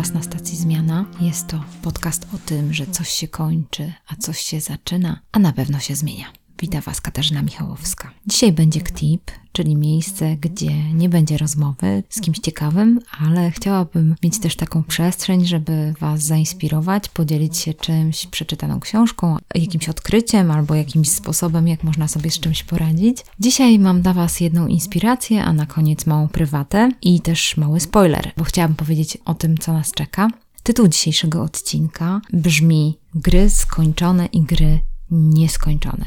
Was na stacji Zmiana. Jest to podcast o tym, że coś się kończy, a coś się zaczyna, a na pewno się zmienia. Witam Was Katarzyna Michałowska. Dzisiaj będzie KTIP, czyli miejsce, gdzie nie będzie rozmowy z kimś ciekawym, ale chciałabym mieć też taką przestrzeń, żeby Was zainspirować, podzielić się czymś, przeczytaną książką, jakimś odkryciem albo jakimś sposobem, jak można sobie z czymś poradzić. Dzisiaj mam dla Was jedną inspirację, a na koniec małą prywatę i też mały spoiler, bo chciałabym powiedzieć o tym, co nas czeka. Tytuł dzisiejszego odcinka brzmi Gry skończone i gry nieskończone.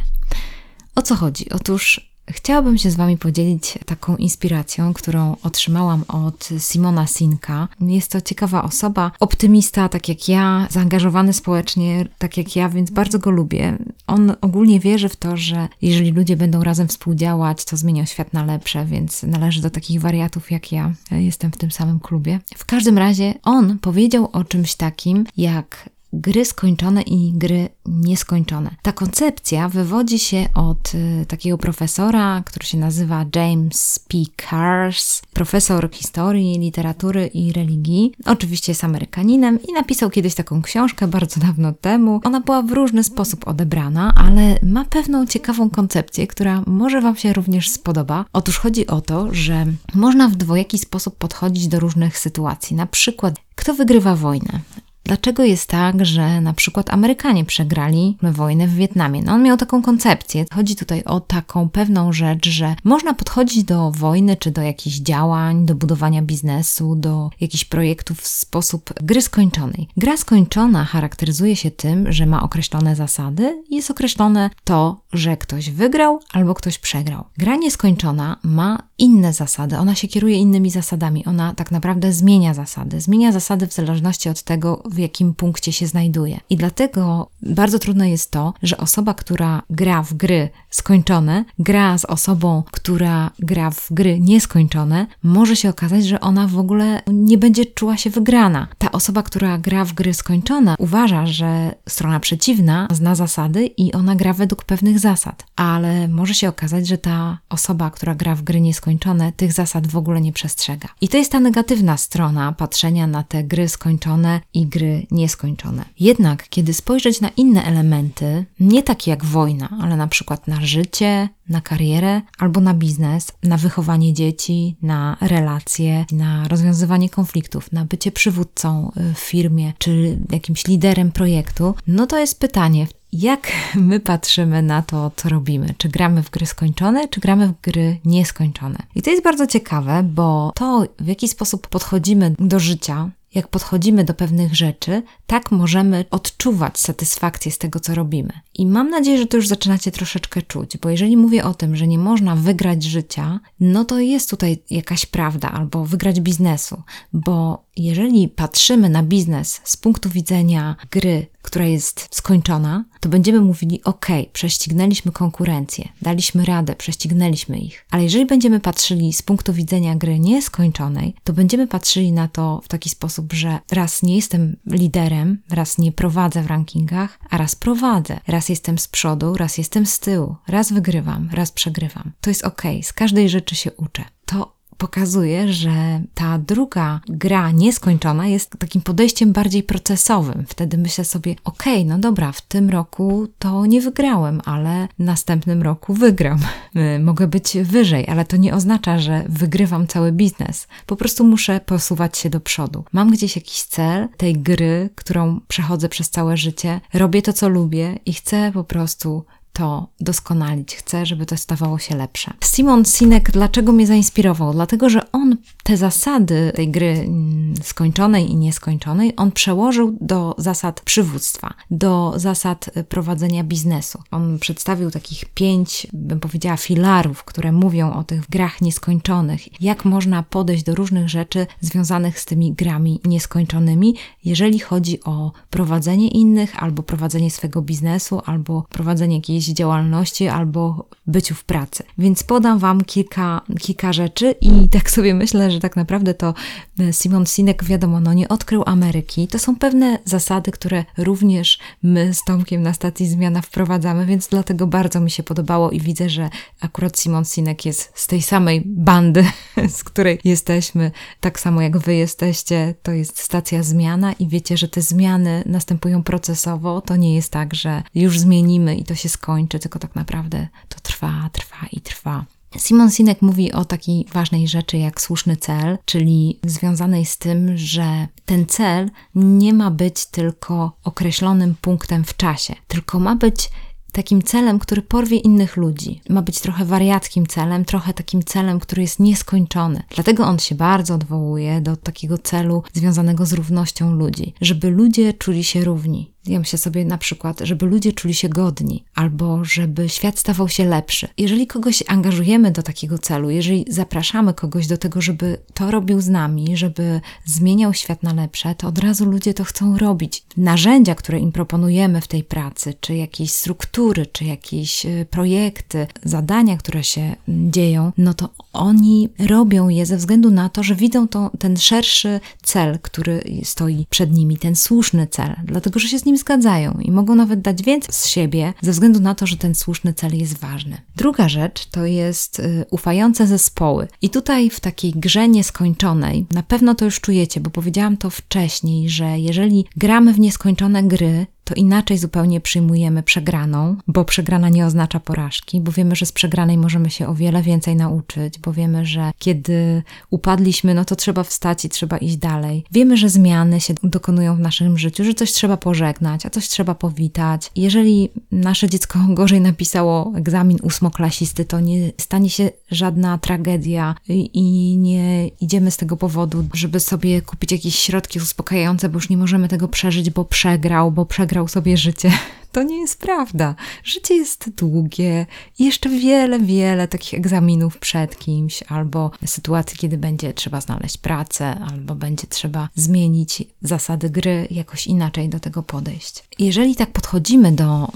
O co chodzi? Otóż Chciałabym się z Wami podzielić taką inspiracją, którą otrzymałam od Simona Sinka. Jest to ciekawa osoba, optymista, tak jak ja, zaangażowany społecznie, tak jak ja, więc bardzo go lubię. On ogólnie wierzy w to, że jeżeli ludzie będą razem współdziałać, to zmienią świat na lepsze, więc należy do takich wariatów jak ja. Jestem w tym samym klubie. W każdym razie on powiedział o czymś takim jak gry skończone i gry nieskończone. Ta koncepcja wywodzi się od y, takiego profesora, który się nazywa James P. Cars, profesor historii, literatury i religii. Oczywiście jest Amerykaninem i napisał kiedyś taką książkę bardzo dawno temu. Ona była w różny sposób odebrana, ale ma pewną ciekawą koncepcję, która może Wam się również spodoba. Otóż chodzi o to, że można w dwojaki sposób podchodzić do różnych sytuacji. Na przykład, kto wygrywa wojnę? Dlaczego jest tak, że na przykład Amerykanie przegrali wojnę w Wietnamie? No on miał taką koncepcję. Chodzi tutaj o taką pewną rzecz, że można podchodzić do wojny czy do jakichś działań, do budowania biznesu, do jakichś projektów w sposób gry skończonej. Gra skończona charakteryzuje się tym, że ma określone zasady i jest określone to, że ktoś wygrał albo ktoś przegrał. Gra nieskończona ma inne zasady, ona się kieruje innymi zasadami, ona tak naprawdę zmienia zasady. Zmienia zasady w zależności od tego, w jakim punkcie się znajduje. I dlatego bardzo trudne jest to, że osoba, która gra w gry skończone, gra z osobą, która gra w gry nieskończone, może się okazać, że ona w ogóle nie będzie czuła się wygrana. Ta osoba, która gra w gry skończone, uważa, że strona przeciwna zna zasady i ona gra według pewnych zasad, ale może się okazać, że ta osoba, która gra w gry nieskończone, tych zasad w ogóle nie przestrzega. I to jest ta negatywna strona patrzenia na te gry skończone i gry gry nieskończone. Jednak, kiedy spojrzeć na inne elementy, nie takie jak wojna, ale na przykład na życie, na karierę albo na biznes, na wychowanie dzieci, na relacje, na rozwiązywanie konfliktów, na bycie przywódcą y, w firmie czy jakimś liderem projektu, no to jest pytanie, jak my patrzymy na to, co robimy? Czy gramy w gry skończone, czy gramy w gry nieskończone? I to jest bardzo ciekawe, bo to, w jaki sposób podchodzimy do życia, jak podchodzimy do pewnych rzeczy, tak możemy odczuwać satysfakcję z tego, co robimy. I mam nadzieję, że to już zaczynacie troszeczkę czuć, bo jeżeli mówię o tym, że nie można wygrać życia, no to jest tutaj jakaś prawda, albo wygrać biznesu, bo jeżeli patrzymy na biznes z punktu widzenia gry, która jest skończona, to będziemy mówili: OK, prześcignęliśmy konkurencję, daliśmy radę, prześcignęliśmy ich. Ale jeżeli będziemy patrzyli z punktu widzenia gry nieskończonej, to będziemy patrzyli na to w taki sposób, że raz nie jestem liderem, raz nie prowadzę w rankingach, a raz prowadzę. Raz jestem z przodu, raz jestem z tyłu, raz wygrywam, raz przegrywam. To jest OK, z każdej rzeczy się uczę. To pokazuje, że ta druga gra nieskończona jest takim podejściem bardziej procesowym. Wtedy myślę sobie, okej, okay, no dobra, w tym roku to nie wygrałem, ale następnym roku wygram. Mogę być wyżej, ale to nie oznacza, że wygrywam cały biznes. Po prostu muszę posuwać się do przodu. Mam gdzieś jakiś cel tej gry, którą przechodzę przez całe życie, robię to, co lubię i chcę po prostu to doskonalić, chcę, żeby to stawało się lepsze. Simon Sinek dlaczego mnie zainspirował? Dlatego, że on te zasady tej gry mm, skończonej i nieskończonej, on przełożył do zasad przywództwa, do zasad prowadzenia biznesu. On przedstawił takich pięć, bym powiedziała, filarów, które mówią o tych grach nieskończonych, jak można podejść do różnych rzeczy związanych z tymi grami nieskończonymi, jeżeli chodzi o prowadzenie innych, albo prowadzenie swojego biznesu, albo prowadzenie jakiejś działalności albo byciu w pracy. Więc podam Wam kilka, kilka rzeczy i tak sobie myślę, że tak naprawdę to e, Simon Sinek, wiadomo, no nie odkrył Ameryki. To są pewne zasady, które również my z Tomkiem na stacji Zmiana wprowadzamy, więc dlatego bardzo mi się podobało i widzę, że akurat Simon Sinek jest z tej samej bandy, z której jesteśmy, tak samo jak wy jesteście. To jest stacja Zmiana i wiecie, że te zmiany następują procesowo. To nie jest tak, że już zmienimy i to się skończy, tylko tak naprawdę to trwa, trwa i trwa. Simon Sinek mówi o takiej ważnej rzeczy jak słuszny cel, czyli związanej z tym, że ten cel nie ma być tylko określonym punktem w czasie, tylko ma być takim celem, który porwie innych ludzi. Ma być trochę wariackim celem, trochę takim celem, który jest nieskończony. Dlatego on się bardzo odwołuje do takiego celu związanego z równością ludzi, żeby ludzie czuli się równi, ja myślę sobie na przykład, żeby ludzie czuli się godni, albo żeby świat stawał się lepszy. Jeżeli kogoś angażujemy do takiego celu, jeżeli zapraszamy kogoś do tego, żeby to robił z nami, żeby zmieniał świat na lepsze, to od razu ludzie to chcą robić. Narzędzia, które im proponujemy w tej pracy, czy jakieś struktury, czy jakieś y, projekty, zadania, które się mm, dzieją, no to oni robią je ze względu na to, że widzą to, ten szerszy cel, który stoi przed nimi, ten słuszny cel, dlatego że się z nim zgadzają i mogą nawet dać więcej z siebie ze względu na to, że ten słuszny cel jest ważny. Druga rzecz to jest y, ufające zespoły. I tutaj w takiej grze nieskończonej, na pewno to już czujecie, bo powiedziałam to wcześniej, że jeżeli gramy w nieskończone gry, to inaczej zupełnie przyjmujemy przegraną, bo przegrana nie oznacza porażki, bo wiemy, że z przegranej możemy się o wiele więcej nauczyć, bo wiemy, że kiedy upadliśmy, no to trzeba wstać i trzeba iść dalej. Wiemy, że zmiany się dokonują w naszym życiu, że coś trzeba pożegnać, a coś trzeba powitać. Jeżeli nasze dziecko gorzej napisało egzamin ósmoklasisty, to nie stanie się żadna tragedia i nie idziemy z tego powodu, żeby sobie kupić jakieś środki uspokajające, bo już nie możemy tego przeżyć, bo przegrał, bo przegrał zagrał sobie życie. To nie jest prawda. Życie jest długie i jeszcze wiele, wiele takich egzaminów przed kimś, albo sytuacji, kiedy będzie trzeba znaleźć pracę, albo będzie trzeba zmienić zasady gry, jakoś inaczej do tego podejść. Jeżeli tak podchodzimy do,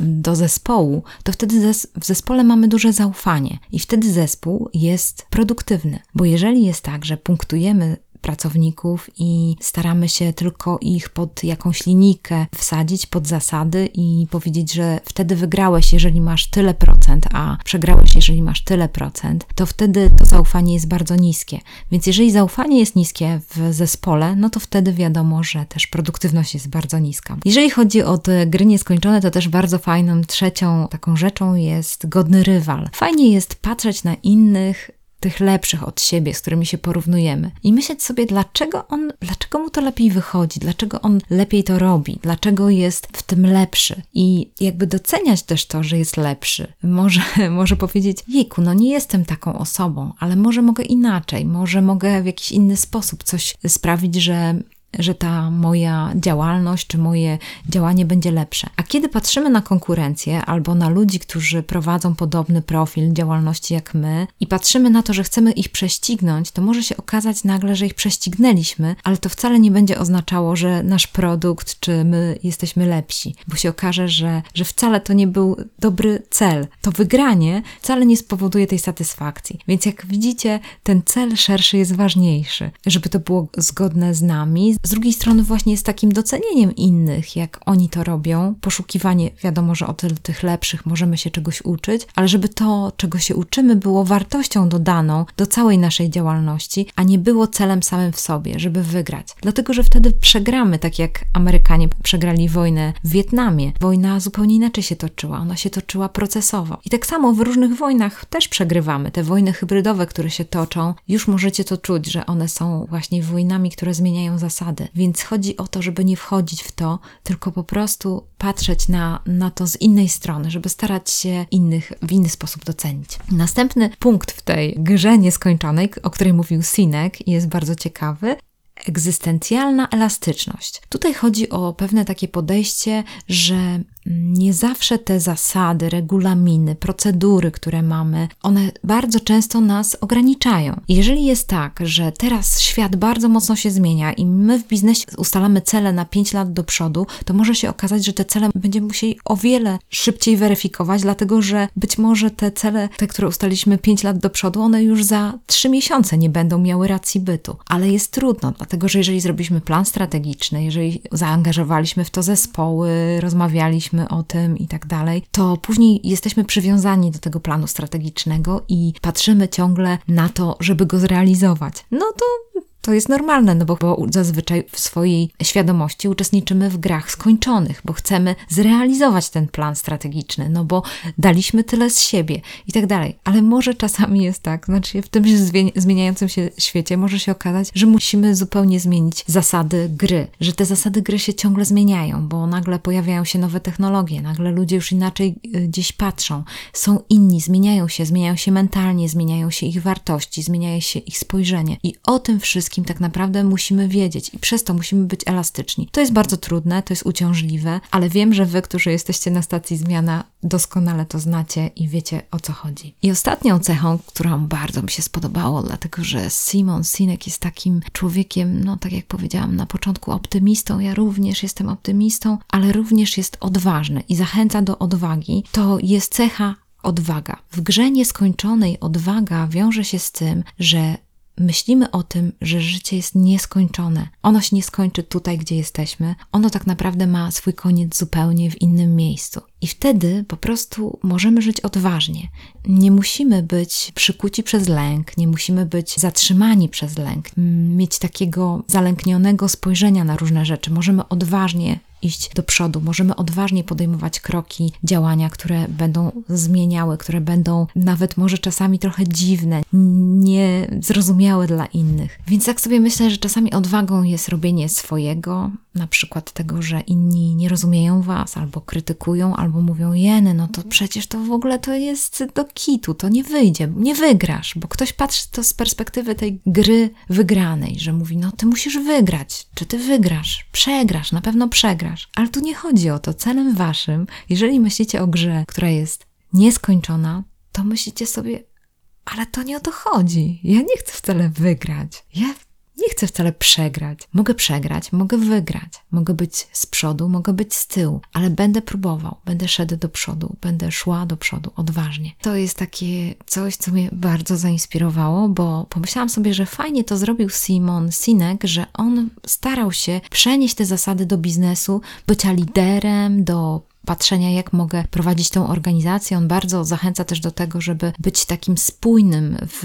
do zespołu, to wtedy w zespole mamy duże zaufanie i wtedy zespół jest produktywny, bo jeżeli jest tak, że punktujemy pracowników i staramy się tylko ich pod jakąś linijkę wsadzić, pod zasady i powiedzieć, że wtedy wygrałeś, jeżeli masz tyle procent, a przegrałeś, jeżeli masz tyle procent, to wtedy to zaufanie jest bardzo niskie. Więc jeżeli zaufanie jest niskie w zespole, no to wtedy wiadomo, że też produktywność jest bardzo niska. Jeżeli chodzi o te gry nieskończone, to też bardzo fajną trzecią taką rzeczą jest godny rywal. Fajnie jest patrzeć na innych tych lepszych od siebie, z którymi się porównujemy. I myśleć sobie, dlaczego on, dlaczego mu to lepiej wychodzi, dlaczego on lepiej to robi, dlaczego jest w tym lepszy. I jakby doceniać też to, że jest lepszy. Może, może powiedzieć, jejku, no nie jestem taką osobą, ale może mogę inaczej, może mogę w jakiś inny sposób coś sprawić, że że ta moja działalność czy moje działanie będzie lepsze. A kiedy patrzymy na konkurencję albo na ludzi, którzy prowadzą podobny profil działalności jak my i patrzymy na to, że chcemy ich prześcignąć, to może się okazać nagle, że ich prześcignęliśmy, ale to wcale nie będzie oznaczało, że nasz produkt czy my jesteśmy lepsi, bo się okaże, że, że wcale to nie był dobry cel. To wygranie wcale nie spowoduje tej satysfakcji. Więc jak widzicie, ten cel szerszy jest ważniejszy, żeby to było zgodne z nami, z drugiej strony właśnie jest takim docenieniem innych, jak oni to robią, poszukiwanie, wiadomo, że o tych lepszych możemy się czegoś uczyć, ale żeby to, czego się uczymy, było wartością dodaną do całej naszej działalności, a nie było celem samym w sobie, żeby wygrać. Dlatego, że wtedy przegramy, tak jak Amerykanie przegrali wojnę w Wietnamie. Wojna zupełnie inaczej się toczyła, ona się toczyła procesowo. I tak samo w różnych wojnach też przegrywamy. Te wojny hybrydowe, które się toczą, już możecie to czuć, że one są właśnie wojnami, które zmieniają zasady więc chodzi o to, żeby nie wchodzić w to, tylko po prostu patrzeć na, na to z innej strony, żeby starać się innych w inny sposób docenić. Następny punkt w tej grze nieskończonej, o której mówił Sinek, jest bardzo ciekawy, egzystencjalna elastyczność. Tutaj chodzi o pewne takie podejście, że nie zawsze te zasady, regulaminy, procedury, które mamy, one bardzo często nas ograniczają. Jeżeli jest tak, że teraz świat bardzo mocno się zmienia i my w biznesie ustalamy cele na 5 lat do przodu, to może się okazać, że te cele będziemy musieli o wiele szybciej weryfikować, dlatego że być może te cele, te, które ustaliliśmy 5 lat do przodu, one już za 3 miesiące nie będą miały racji bytu. Ale jest trudno, dlatego że jeżeli zrobiliśmy plan strategiczny, jeżeli zaangażowaliśmy w to zespoły, o tym i tak dalej, to później jesteśmy przywiązani do tego planu strategicznego i patrzymy ciągle na to, żeby go zrealizować. No to to jest normalne, no bo, bo zazwyczaj w swojej świadomości uczestniczymy w grach skończonych, bo chcemy zrealizować ten plan strategiczny, no bo daliśmy tyle z siebie i tak dalej. Ale może czasami jest tak, znaczy w tym zmieniającym się świecie może się okazać, że musimy zupełnie zmienić zasady gry, że te zasady gry się ciągle zmieniają, bo nagle pojawiają się nowe technologie, nagle ludzie już inaczej y, gdzieś patrzą, są inni, zmieniają się, zmieniają się mentalnie, zmieniają się ich wartości, zmienia się ich spojrzenie i o tym wszystkim wszystkim tak naprawdę musimy wiedzieć i przez to musimy być elastyczni. To jest bardzo trudne, to jest uciążliwe, ale wiem, że wy, którzy jesteście na stacji zmiana, doskonale to znacie i wiecie o co chodzi. I ostatnią cechą, którą bardzo mi się spodobało, dlatego że Simon Sinek jest takim człowiekiem, no tak jak powiedziałam na początku, optymistą. Ja również jestem optymistą, ale również jest odważny i zachęca do odwagi. To jest cecha odwaga. W grze nieskończonej odwaga wiąże się z tym, że myślimy o tym, że życie jest nieskończone. Ono się nie skończy tutaj, gdzie jesteśmy. Ono tak naprawdę ma swój koniec zupełnie w innym miejscu. I wtedy po prostu możemy żyć odważnie. Nie musimy być przykuci przez lęk, nie musimy być zatrzymani przez lęk, mieć takiego zalęknionego spojrzenia na różne rzeczy. Możemy odważnie iść do przodu, możemy odważnie podejmować kroki, działania, które będą zmieniały, które będą nawet może czasami trochę dziwne, niezrozumiałe dla innych. Więc tak sobie myślę, że czasami odwagą jest robienie swojego, na przykład tego, że inni nie rozumieją was, albo krytykują, albo mówią, jeny, no to przecież to w ogóle to jest do kitu, to nie wyjdzie, nie wygrasz, bo ktoś patrzy to z perspektywy tej gry wygranej, że mówi, no ty musisz wygrać, czy ty wygrasz, przegrasz, na pewno przegrasz. Ale tu nie chodzi o to. Celem waszym, jeżeli myślicie o grze, która jest nieskończona, to myślicie sobie, ale to nie o to chodzi. Ja nie chcę wcale wygrać. Ja nie chcę wcale przegrać. Mogę przegrać, mogę wygrać, mogę być z przodu, mogę być z tyłu, ale będę próbował, będę szedł do przodu, będę szła do przodu odważnie. To jest takie coś, co mnie bardzo zainspirowało, bo pomyślałam sobie, że fajnie to zrobił Simon Sinek, że on starał się przenieść te zasady do biznesu, bycia liderem, do patrzenia, jak mogę prowadzić tą organizację. On bardzo zachęca też do tego, żeby być takim spójnym w,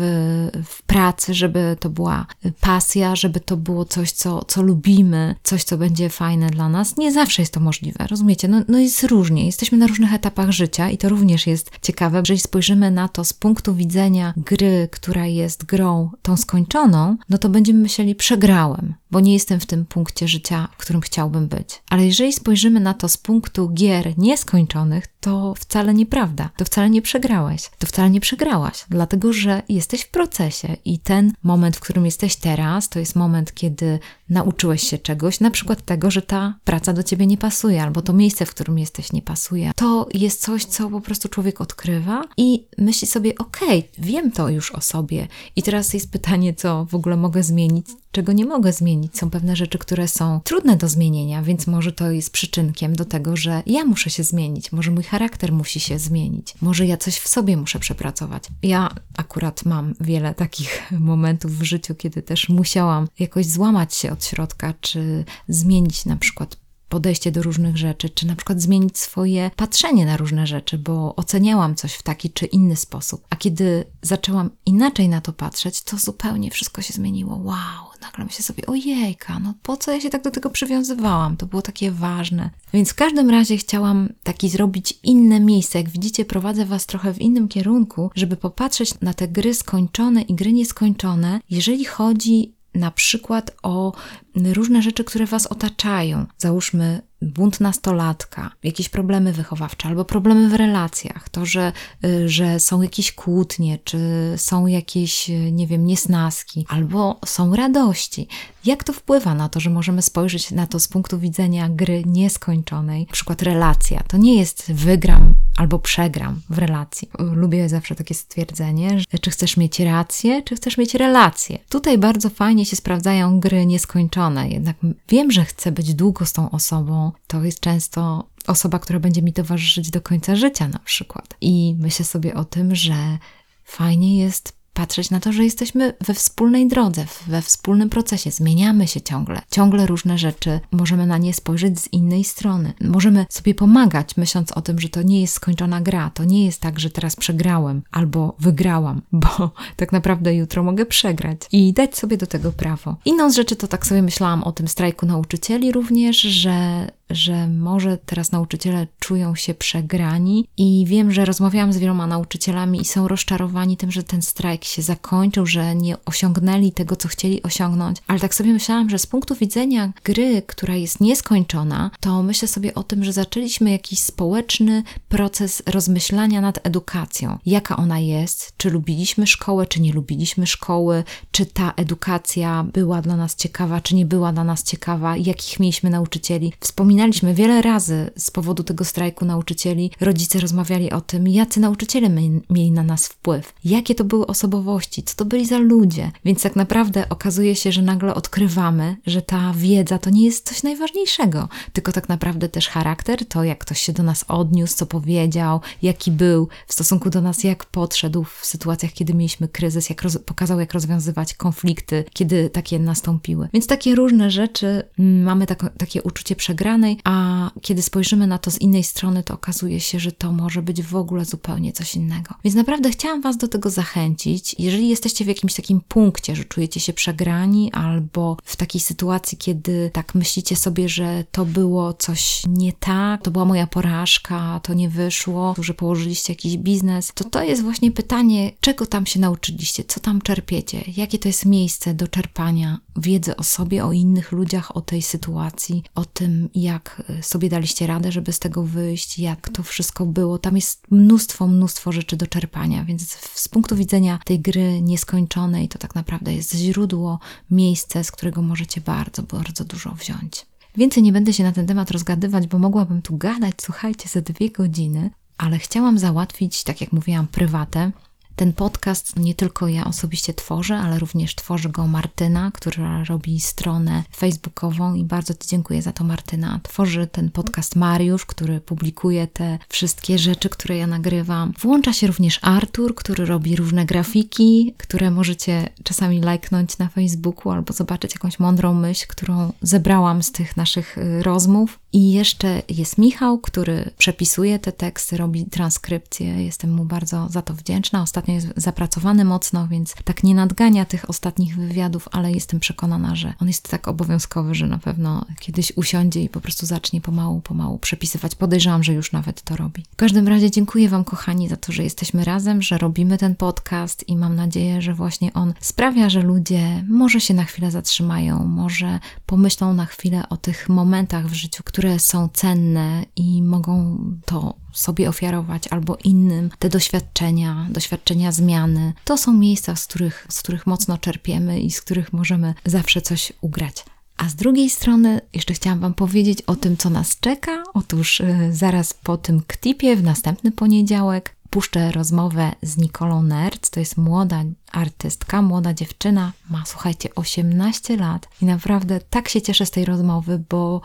w pracy, żeby to była pasja, żeby to było coś, co, co lubimy, coś, co będzie fajne dla nas. Nie zawsze jest to możliwe, rozumiecie? No, no jest różnie, jesteśmy na różnych etapach życia i to również jest ciekawe, jeżeli spojrzymy na to z punktu widzenia gry, która jest grą tą skończoną, no to będziemy myśleli, przegrałem, bo nie jestem w tym punkcie życia, w którym chciałbym być. Ale jeżeli spojrzymy na to z punktu gier nieskończonych, to wcale nieprawda. To wcale nie przegrałeś. To wcale nie przegrałaś, dlatego że jesteś w procesie i ten moment, w którym jesteś teraz, to jest moment, kiedy nauczyłeś się czegoś, na przykład tego, że ta praca do ciebie nie pasuje, albo to miejsce, w którym jesteś, nie pasuje. To jest coś, co po prostu człowiek odkrywa i myśli sobie, okej, okay, wiem to już o sobie. I teraz jest pytanie, co w ogóle mogę zmienić, czego nie mogę zmienić. Są pewne rzeczy, które są trudne do zmienienia, więc może to jest przyczynkiem do tego, że ja muszę się zmienić, może mój charakter musi się zmienić, może ja coś w sobie muszę przepracować. Ja akurat mam wiele takich momentów w życiu, kiedy też musiałam jakoś złamać się od środka, czy zmienić na przykład podejście do różnych rzeczy, czy na przykład zmienić swoje patrzenie na różne rzeczy, bo oceniałam coś w taki czy inny sposób. A kiedy zaczęłam inaczej na to patrzeć, to zupełnie wszystko się zmieniło. Wow, nagle myślę sobie, ojejka, no po co ja się tak do tego przywiązywałam? To było takie ważne. Więc w każdym razie chciałam taki zrobić inne miejsce. Jak widzicie, prowadzę Was trochę w innym kierunku, żeby popatrzeć na te gry skończone i gry nieskończone, jeżeli chodzi na przykład o różne rzeczy, które Was otaczają. Załóżmy bunt nastolatka, jakieś problemy wychowawcze albo problemy w relacjach, to, że, y, że są jakieś kłótnie, czy są jakieś, y, nie wiem, niesnaski, albo są radości. Jak to wpływa na to, że możemy spojrzeć na to z punktu widzenia gry nieskończonej? Na przykład relacja. To nie jest wygram albo przegram w relacji. Lubię zawsze takie stwierdzenie, że czy chcesz mieć rację, czy chcesz mieć relację. Tutaj bardzo fajnie się sprawdzają gry nieskończone, jednak wiem, że chcę być długo z tą osobą. To jest często osoba, która będzie mi towarzyszyć do końca życia na przykład. I myślę sobie o tym, że fajnie jest patrzeć na to, że jesteśmy we wspólnej drodze, we wspólnym procesie, zmieniamy się ciągle. Ciągle różne rzeczy możemy na nie spojrzeć z innej strony. Możemy sobie pomagać, myśląc o tym, że to nie jest skończona gra. To nie jest tak, że teraz przegrałem albo wygrałam, bo tak naprawdę jutro mogę przegrać i dać sobie do tego prawo. Inną z rzeczy to tak sobie myślałam o tym strajku nauczycieli również, że że może teraz nauczyciele czują się przegrani i wiem, że rozmawiałam z wieloma nauczycielami i są rozczarowani tym, że ten strajk się zakończył, że nie osiągnęli tego, co chcieli osiągnąć. Ale tak sobie myślałam, że z punktu widzenia gry, która jest nieskończona, to myślę sobie o tym, że zaczęliśmy jakiś społeczny proces rozmyślania nad edukacją. Jaka ona jest? Czy lubiliśmy szkołę, czy nie lubiliśmy szkoły? Czy ta edukacja była dla nas ciekawa, czy nie była dla nas ciekawa? Jakich mieliśmy nauczycieli? Wspominałam Wspominaliśmy wiele razy z powodu tego strajku nauczycieli, rodzice rozmawiali o tym, jacy nauczyciele mieli na nas wpływ, jakie to były osobowości, co to byli za ludzie. Więc tak naprawdę okazuje się, że nagle odkrywamy, że ta wiedza to nie jest coś najważniejszego, tylko tak naprawdę też charakter, to jak ktoś się do nas odniósł, co powiedział, jaki był w stosunku do nas, jak podszedł w sytuacjach, kiedy mieliśmy kryzys, jak pokazał, jak rozwiązywać konflikty, kiedy takie nastąpiły. Więc takie różne rzeczy, mm, mamy tak, takie uczucie przegranej, a kiedy spojrzymy na to z innej strony, to okazuje się, że to może być w ogóle zupełnie coś innego. Więc naprawdę chciałam Was do tego zachęcić. Jeżeli jesteście w jakimś takim punkcie, że czujecie się przegrani, albo w takiej sytuacji, kiedy tak myślicie sobie, że to było coś nie tak, to była moja porażka, to nie wyszło, że położyliście jakiś biznes, to to jest właśnie pytanie, czego tam się nauczyliście, co tam czerpiecie, jakie to jest miejsce do czerpania wiedzy o sobie, o innych ludziach, o tej sytuacji, o tym, jak jak y, sobie daliście radę, żeby z tego wyjść, jak to wszystko było. Tam jest mnóstwo, mnóstwo rzeczy do czerpania, więc z punktu widzenia tej gry nieskończonej, to tak naprawdę jest źródło, miejsce, z którego możecie bardzo, bardzo dużo wziąć. Więcej nie będę się na ten temat rozgadywać, bo mogłabym tu gadać, słuchajcie, za dwie godziny, ale chciałam załatwić, tak jak mówiłam, prywatę ten podcast nie tylko ja osobiście tworzę, ale również tworzy go Martyna, która robi stronę facebookową i bardzo Ci dziękuję za to, Martyna. Tworzy ten podcast Mariusz, który publikuje te wszystkie rzeczy, które ja nagrywam. Włącza się również Artur, który robi różne grafiki, które możecie czasami lajknąć na Facebooku albo zobaczyć jakąś mądrą myśl, którą zebrałam z tych naszych y, rozmów. I jeszcze jest Michał, który przepisuje te teksty, robi transkrypcję. Jestem mu bardzo za to wdzięczna. Ostatnio jest zapracowany mocno, więc tak nie nadgania tych ostatnich wywiadów, ale jestem przekonana, że on jest tak obowiązkowy, że na pewno kiedyś usiądzie i po prostu zacznie pomału, pomału przepisywać. Podejrzewam, że już nawet to robi. W każdym razie dziękuję Wam, kochani, za to, że jesteśmy razem, że robimy ten podcast i mam nadzieję, że właśnie on sprawia, że ludzie może się na chwilę zatrzymają, może pomyślą na chwilę o tych momentach w życiu, które które są cenne i mogą to sobie ofiarować albo innym te doświadczenia, doświadczenia zmiany. To są miejsca, z których, z których mocno czerpiemy i z których możemy zawsze coś ugrać. A z drugiej strony jeszcze chciałam Wam powiedzieć o tym, co nas czeka. Otóż yy, zaraz po tym ktipie w następny poniedziałek puszczę rozmowę z Nikolą Nerc. To jest młoda artystka, młoda dziewczyna, ma słuchajcie 18 lat i naprawdę tak się cieszę z tej rozmowy, bo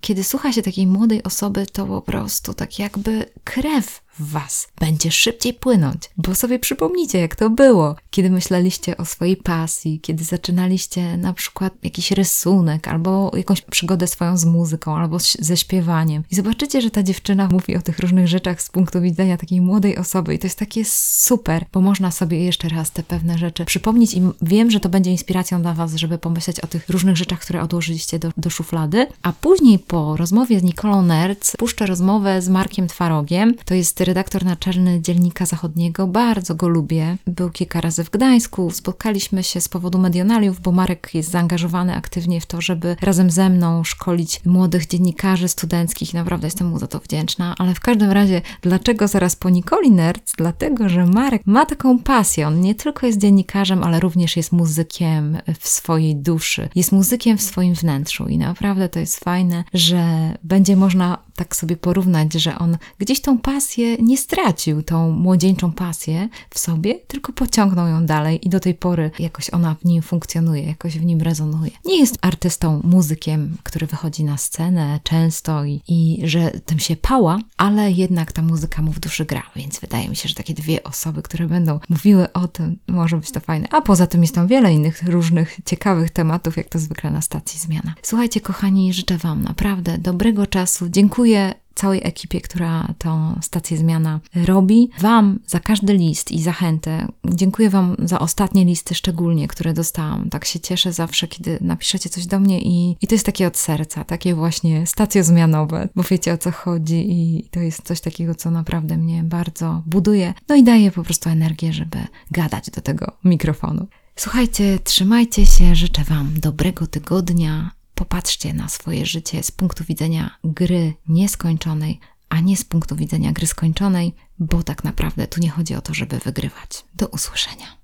kiedy słucha się takiej młodej osoby, to po prostu tak jakby krew w Was będzie szybciej płynąć, bo sobie przypomnijcie, jak to było, kiedy myśleliście o swojej pasji, kiedy zaczynaliście na przykład jakiś rysunek, albo jakąś przygodę swoją z muzyką, albo ze śpiewaniem. I zobaczycie, że ta dziewczyna mówi o tych różnych rzeczach z punktu widzenia takiej młodej osoby, i to jest takie super, bo można sobie jeszcze raz te pewne rzeczy przypomnieć, i wiem, że to będzie inspiracją dla Was, żeby pomyśleć o tych różnych rzeczach, które odłożyliście do, do szuflady. A później po rozmowie z Nikolą Nerc puszczę rozmowę z Markiem Twarogiem. To jest redaktor naczelny Dziennika Zachodniego. Bardzo go lubię. Był kilka razy w Gdańsku. Spotkaliśmy się z powodu medionaliów, bo Marek jest zaangażowany aktywnie w to, żeby razem ze mną szkolić młodych dziennikarzy studenckich. Naprawdę jestem mu za to wdzięczna. Ale w każdym razie, dlaczego zaraz po Nikoli Nerds? Dlatego, że Marek ma taką pasję. On nie tylko jest dziennikarzem, ale również jest muzykiem w swojej duszy. Jest muzykiem w swoim wnętrzu i naprawdę to jest fajne, że będzie można tak sobie porównać, że on gdzieś tą pasję nie stracił, tą młodzieńczą pasję w sobie, tylko pociągnął ją dalej i do tej pory jakoś ona w nim funkcjonuje, jakoś w nim rezonuje. Nie jest artystą, muzykiem, który wychodzi na scenę często i, i że tym się pała, ale jednak ta muzyka mu w duszy gra, więc wydaje mi się, że takie dwie osoby, które będą mówiły o tym, może być to fajne. A poza tym jest tam wiele innych różnych ciekawych tematów, jak to zwykle na stacji Zmiana. Słuchajcie, kochani, życzę Wam naprawdę dobrego czasu. Dziękuję całej ekipie, która tą stację zmiana robi. Wam za każdy list i zachętę. Dziękuję Wam za ostatnie listy szczególnie, które dostałam. Tak się cieszę zawsze, kiedy napiszecie coś do mnie i, i to jest takie od serca, takie właśnie stacjozmianowe, bo wiecie o co chodzi i to jest coś takiego, co naprawdę mnie bardzo buduje. No i daje po prostu energię, żeby gadać do tego mikrofonu. Słuchajcie, trzymajcie się, życzę Wam dobrego tygodnia. Popatrzcie na swoje życie z punktu widzenia gry nieskończonej, a nie z punktu widzenia gry skończonej, bo tak naprawdę tu nie chodzi o to, żeby wygrywać. Do usłyszenia.